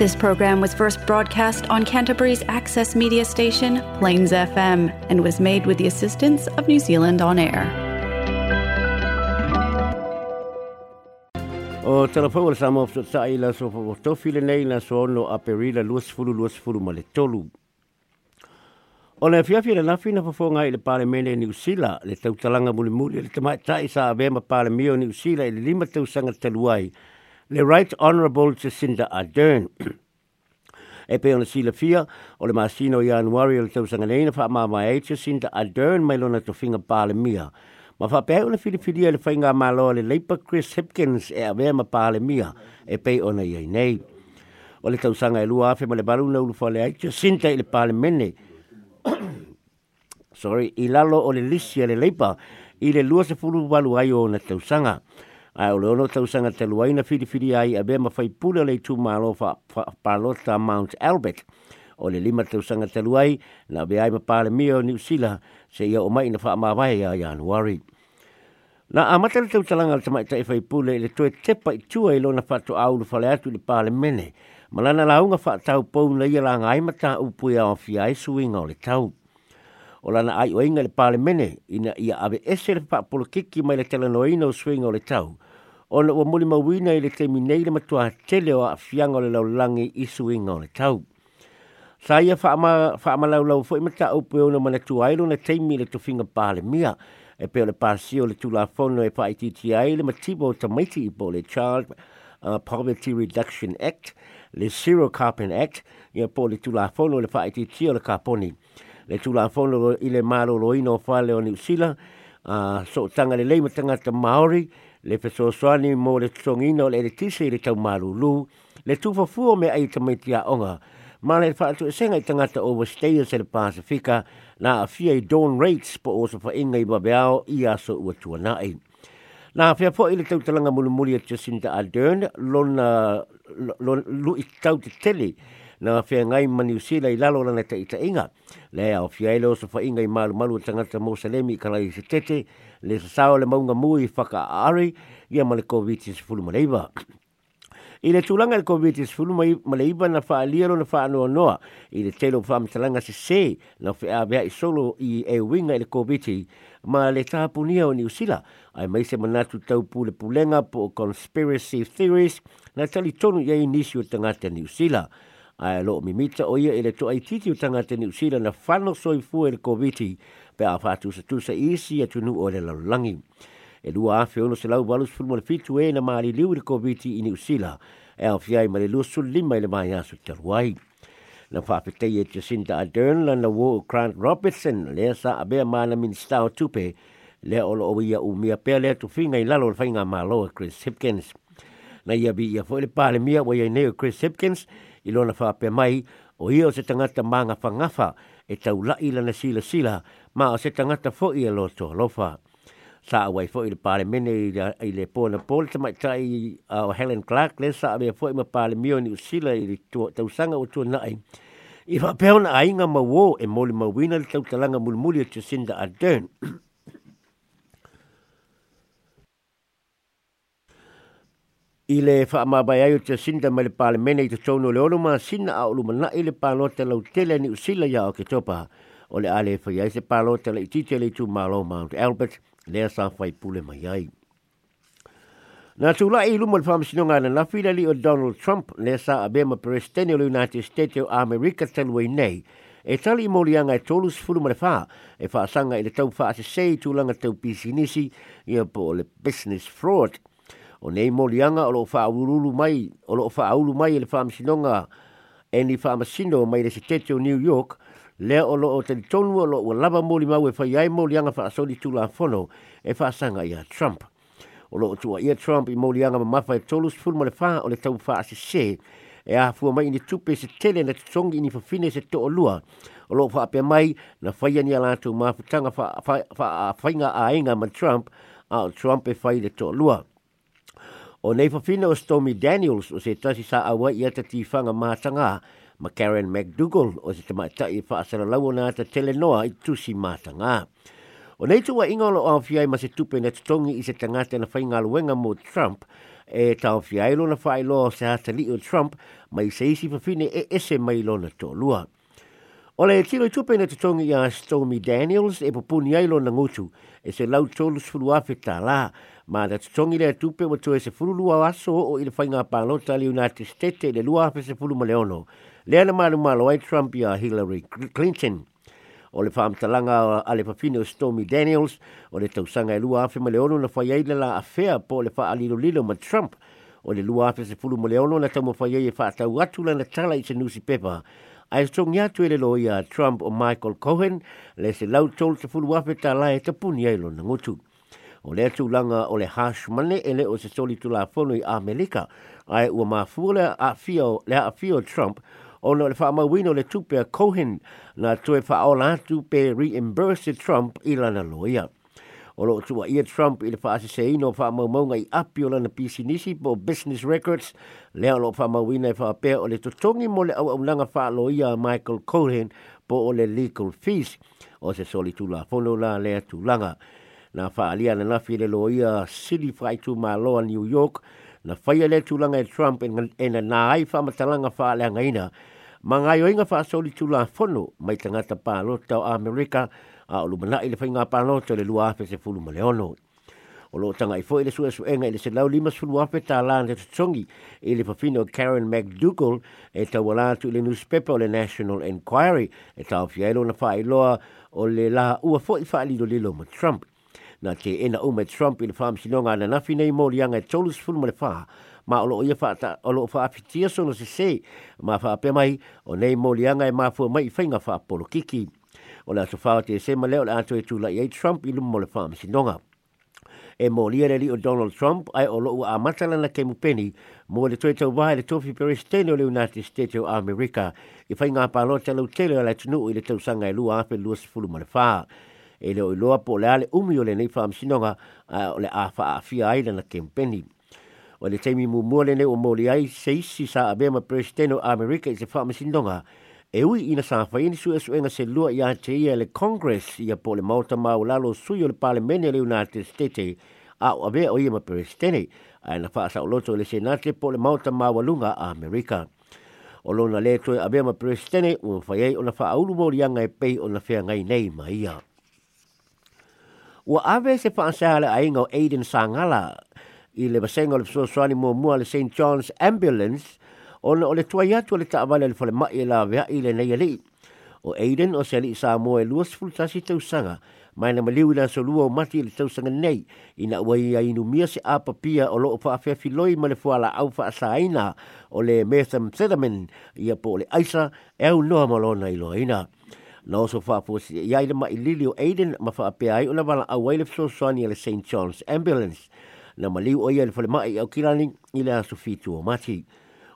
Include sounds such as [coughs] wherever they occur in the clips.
This program was first broadcast on Canterbury's access media station, Plains FM, and was made with the assistance of New Zealand On Air. O telefon o sama o sa ila so o tofi le nei na so no aperila luasfulu luasfulu ma le tolu. O le fiafi le nafi na fafonga i le palemene ni usila le tautalanga muli muli le tamai tai sa avema palemio ni usila i le lima tausanga taluai. le Right Honourable Jacinda Ardern. e pe ona sila fia o le masino i anuari o le tausanga nei na mama e Jacinda Ardern mai lona to finga pāle mia. Ma wha pe ona filifilia e le whainga malo le leipa Chris Hipkins e awea ma pāle mia e pe ona i nei. O le tausanga e lua afe ma le baru na ulufa le ai Jacinda i le pāle mene. [coughs] Sorry, i lalo o le lisi e le leipa i le lua se fulu walu ai o na tausanga. Tausanga. a o leono tau sanga te luai na whiriwhiri ai a bema whai pula lei tū mālo wha palota Mount Albert. O le lima tau sanga te luai na be ai mapale mio ni usila se ia o mai na wha mawai a Januari. Na a matale tau talanga le tamaita e whai pula le toe tepa i tua i lona whatu au lu whale atu le pale mene. Malana la unga wha tau pou na ia la ngai mata upui e a ofi ai e suinga le tau. O lana ai o inga le pale mene ina ia ave ese le pa polo kiki mai le telanoina o suinga o le tau o le ua muli mawina i le temi nei le matua tele o a fianga o le laulangi i suinga o le tau. Sa ia whaama lau lau fo imata upe o na mana tuailo na teimi le tufinga pāle mia e peo le pāsio le tūla fono e whaititi ai le matibo o tamaiti i le Child uh, Poverty Reduction Act le Zero Carbon Act ia po le tūla fono le whaititi o le kāponi. Le tūla fono i le mālo loino o whale o ni usila uh, so tanga le leima tanga ta Māori le pe so soani mo le tsongino le le tisi le tau marulu, le tufa fuo me ai tamaiti a onga, ma le fa atu esenga i tangata over stayers le Pasifika, na a fia i Rates po o for inga i babeao i aso ua tua nai. Na fia po i le tau talanga mulumuli a Jacinta Ardern, lo lu i tau te tele, na whea ngai maniusila i lalo lana te itainga. Le au fia ele o sa whainga i malu malu tangata mo salemi i kalai se tete, le sasao le maunga mui i whaka aare, ia male COVID-19 maleiva. I le tūlanga le COVID-19 maleiva na whaaliaro na whaanoa noa, i le telo whaamitalanga se se, na whea bea i solo i e winga i le covid ma le tahapunia o niusila, ai mai se manatu tau pule pulenga po conspiracy theories, na tali tonu ia inisio tangata niusila. Niusila. ae lo mi mita o ia ele to ai titi o tanga te New Zealand na whano soi fu e le COVID pe a whātu sa tu sa isi e tunu o le laulangi. E lua a whiono se lau walus fulmo le fitu e na maari liu le COVID i New Zealand e a whiai ma le lua su lima i le mai asu e te ruai. Na whapetei e Jacinta Ardern la na wo Grant Robertson le sa abea maana minister o tupe le olo o ia umia pea lea tu finga i lalo le whainga maa loa Chris Hipkins. Na ia bi ia fo le pale mia wa ia neo Chris Hipkins Chris Hipkins i lona pe mai o i o se tangata mānga ngafa e tau lai lana sila sila ma o se tangata fo i a loto lofa. Sa a wai fo i le pāle mene i le pōna pōle tamai tai o Helen Clark le sa a awai fo i ma pāle mio ni usila i le tau sanga o tua nai. I whapeona a inga mawō e moli mawina le tau talanga mulmuli o Jacinda Ardern. i le whaamabaiai o te sinda mai le palemene i te tonu le ono ma sina a ulu mana i le pālota lau tele ni usila ia o ke topa o le ale whai ai se pālota le tite le tu malo Mount Albert lea sa whai pule mai ai. Nā tūla i lumo le whaamasinonga na lawhila li o Donald Trump lea sa a bema perestene o le United States o Amerika talua nei e tali molianga e tolu sifuru mare wha e whaasanga i le tau wha se sei tūlanga tau pisinisi i po le business fraud – o nei molianga o lo whaaululu mai, o lo whaaulu mai ele whaamisinonga e ni whaamasino mai le se o New York, lea o lo o te tonu o lo o lava moli mau e fai ai molianga whaasoli tula whono e whaasanga ia Trump. O lo tua ia Trump i molianga ma mafa e tolu sifurma le fa o le tau whaasi se, e a fua mai ni tupe se tele na tutongi ni fafine se to lua o lo whaapea mai na whaia ni alato mawhutanga whainga a enga ma Trump a Trump e fai le to lua. O nei fafina o Stormy Daniels o se tasi sa awa i ata tifanga mātanga ma Karen McDougall o se tamata i whaasara lau o nāta telenoa i tusi mātanga. O nei tua ingolo o awhiai ma se tupe na tutongi i se tangata na whainga luenga mo Trump e tau fiailo na whaelo o se hata o Trump mai se isi fafine e ese mai lona tō lua. O le tino i tupe na tutongi i a Stormy Daniels e pupuni ailo na ngutu e se lau tōlu sfuru afe tā laa ma le tsongi le tupe mo toe se fulu lua so o ile le whainga pālota le United States le lua hape se fulu maleono. Le ana malu malo ai Trump ia Hillary Clinton. O le whaamtalanga a le papine Stormy Daniels o le tausanga e lua hape maleono na whaiai le la afea po le wha alilo lilo ma Trump o le lua hape se fulu maleono na tamo whaiai e whaatau atu lana tala i se newspaper. Ai tongi atu ele loia Trump o Michael Cohen le se lau tol se fulu hape tā lai e tapuni ailo na ngotu. O le tūlanga o le mane ele o se soli la fonu i Amerika. Ai ua mafua le fio, le a fio Trump o le whaamawino le tupe a Cohen na tue o la tupe reimburse Trump i lana loia. O lo tua ia Trump i le whaaseseino whaamaunga i api o lana nisi po Business Records lea o lo whaamawina e whaapea o le totongi mo le au aunanga loia Michael Cohen po o le legal fees o se soli la fono la lea tulanga. langa. na faaalia na lafi le loia sili faaitumāloa new york na faia le tulaga e trump ena nā ai faamatalaga faaleagaina magaioiga faasoli tulafono mai tagata paloto o amerika a o lumanaʻi le faiga paloto le lua afe sefulu ma le ono o loo tagai foʻi le suʻesuʻega i le selau lima sulu afe tālā le totogi i le fafino karen mcdougall e taualā tu i le newspaper o le national enquiry e taofia ai lona faailoa o le la ua foʻi faalilolilo ma trump na te ena o me Trump i le si amsi nonga na nafi nei mo lianga e tolus fulu ma le wha ma olo o ia wha ta olo o wha apitia sono se se ma fa pe mai o nei mo lianga e ma fua mai i fa polo kiki o le so fa te se ma leo le ato e tula i e Trump i lumo le wha amsi nonga e mo lia le li o Donald Trump ai o lo a matalana ke mu peni mo le toi tau wahai le tofi peristene o le United States of America i fainga pa lo te lau tele o le tunu i le tau sanga e lua ape lua sifulu ma le wha e le oiloa po le ale umi o lenei faamasinoga o le a faaafia ai lana kempeni o le taimi mumua lenei ua moli ai se isi sa avea ma peresidene o amerika i se faamasinoga e ui ina sa ni faini suʻesuʻega se lua iā te ia le congress ia po le maotamau lalo sui o le palemene o le united states a o avea o ia ma peresidene ae na faasaʻoloto i le senate po le mautamaualuga a amerika o lona lē toe avea ma peresidene ua fai ai ona faaulu moliaga e pei ona feagai nei ma ia Ua ave se whaansahala ainga o Aiden Sangala i le basenga o le sosoani mua mua le St. John's Ambulance ona o le tuai atu le ta'avale le whale mai e la vea i le nei alii. O Aiden o se alii sa mua e luas fultasi tausanga mai na maliu na solua o mati le tausanga nei i na ua ia inu mia se apapia o loo whaafeafi filoi ma le fuala au whaasaina o le Metham Thetamin ia po le aisa e au noa malona i loaina. ina. na oso fa fo si ya ile ma ilili o aiden ma fa pe ai ona bala awai le so sani le saint john's ambulance na mali o ia le fa mai o kilani ile aso fitu o mati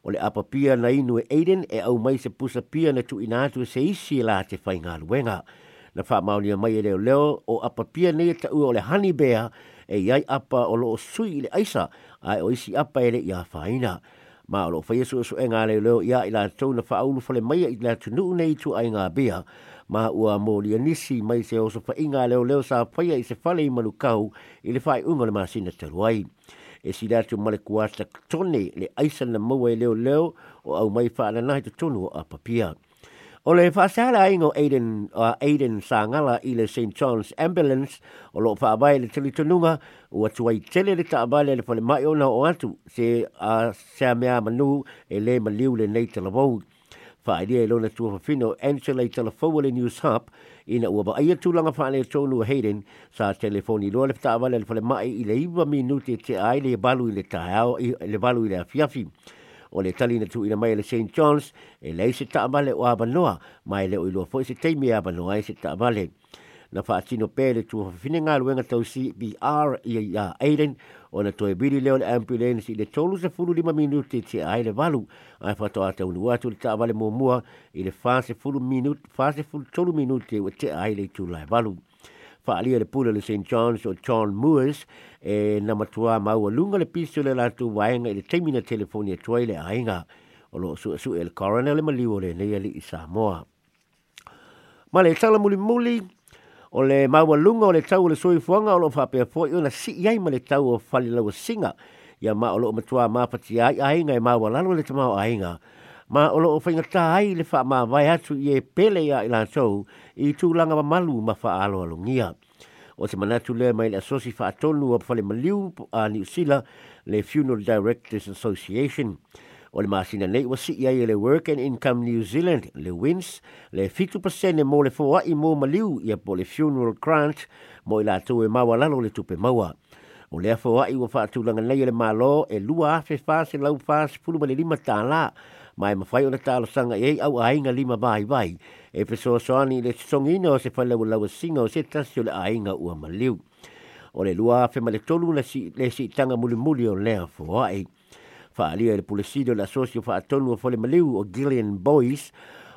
o le apa pia na inu e aiden e au mai se pusa pia na tu ina tu e se isi e la te fa inga luenga na fa mauni a mai e leo leo o apa pia nei e ta u o le hani bea e yai apa o lo sui le aisa ai o isi apa ele ia faina. ina ma lo fa yesu e so enga le lo ya ila to na fa ulu fole mai ila to nu nei to ai bia ma ua mo li anisi mai se o so fa inga le lo sa fa ya se fa le malu kau ile fa unga le ma sina te ruai e si da to male kuasta tone le aisa na mo e le lo o au mai fa na na to tonu a papia O le whaasala ingo Aiden, uh, Aiden Sangala i le St. John's Ambulance o lo whaabaya le telitonunga o atuai tele le taabale le whale mai ona o atu se a uh, sea mea manu e le maliu le nei talavou. Whaeria e lona tua whawhino Angela i talafoa le News Hub ina ua baia tūlanga whaale tonu Hayden sa telefoni loa le taabale le whale mai i le iwa minute te ai le balu i le taao i le balu i le afiafi o le tali na tuina mai le St. John's e lei se taamale o abanoa mai le o iloa foi se teimi abanoa e se taamale na whaatino pe le tu fafine ngā luenga tau CBR i a Aiden o na toe bili leo le ambulance i le tolu se fulu lima minuti te ai le valu ai whatoa tau nu atu le taamale mua mua i le wha se fulu minuti, wha se fulu tolu minuti o te ai le tū lai valu. faalia le pule le St. John's o John Moores e na matua maua lunga le piso le latu waenga i le teimina telefoni e tuai le ainga o lo su su el corona e le maliwo le nei ali i Samoa. Ma le tala muli muli o le maua lunga o le tau o le soifuanga o lo fapea fo i ona si iai ma le tau o falilau singa ia ma o lo matua mafati ai ainga e maua lalo le tamau ainga ma olo o whainga tāi le wha ma vai atu i e pele ia i lātou i tūlanga wa malu ma wha alo alo ngia. O te manatu le mai le asosi wha atonu a pwale maliu a New Zealand le Funeral Directors Association. O le maasina nei wa si ia i e le Work and Income New Zealand le wins le 50% e mō le fōa i mo maliu i a le Funeral Grant mō i lātou e mawa lalo le tupe mawa. O lea fōa i wa wha atulanga nei e le malo e lua afe fāse lau fāse pulu ma le lima tālaa mai mawhai ona tālo sanga ei au ainga lima vai vai e pe so soani le songina o se whalau lau singa o se tasi o le ainga ua maliu. O le lua fe ma le tolu le si, le si tanga muli muli o lea fo ai. Whaalia e le pulesido la socio wha atonu o fole maliu o Gillian Boyce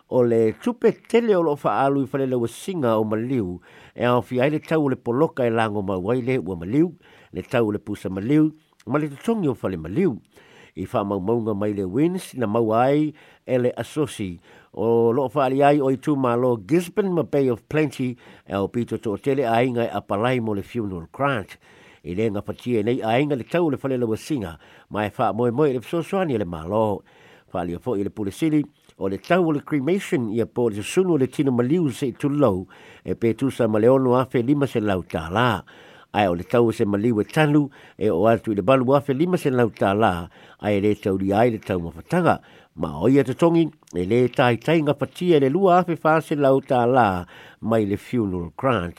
o le tupe tele o loo whaalu i whale lau singa o maliu e au fi ai le tau le poloka e lango mawai le ua maliu le tau le pusa maliu ma le tutongi o whale maliu. maliu i wha mau maunga mai le wins na mau ai e le asosi. O loo wha ali ai o i tū mā lo Gisborne ma Bay of Plenty e o pito tō tele a inga e apalai mo le funeral grant. I le nga patie nei a inga le tau le whalelewa singa ma e wha moe moe le psoswani e le mā lo. Wha ali a fo i le pulesili o le tau o le cremation i a po le sunu le tino maliu se i tūlou e pe tūsa ma leono a fe lima se lau tālaa ai o le tau se maliwe tanu e o atu i le balu wafe lima se lau tā la ai le tau li ai le tau mawhatanga. Ma oi ata tongi e le tai tai ngā patia e le lua afe fā se lau tā la mai le funeral grant.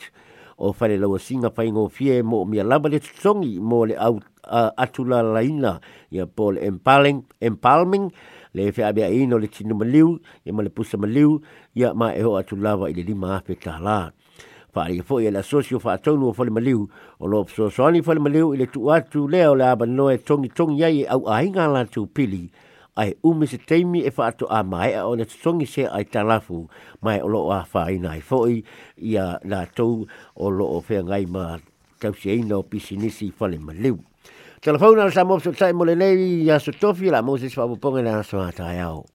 O whare lau a singa pai ngō fie mō mia laba le tongi mō le au, a, atu la laina i a pō le empaling, empalming le fe abia ino le tinu maliu e ma le pusa maliu ia ma e ho atu lava i le lima afe tā laa fa ai fo ia la socio fa tonu fo le maliu o lo so so ani fo le maliu ile tu atu le o le aba no e tongi tongi ai au ai nga la tu pili ai u mi se teimi e fa atu a mai a ona tongi se ai talafu mai o lo a fa ai nai fo ia la tu o lo o fe ngai ma tau se ina o pisinisi fo le maliu Telefona sa mo so tsai mo le nei ya so tofi la mo se fa bo pongena so ata yao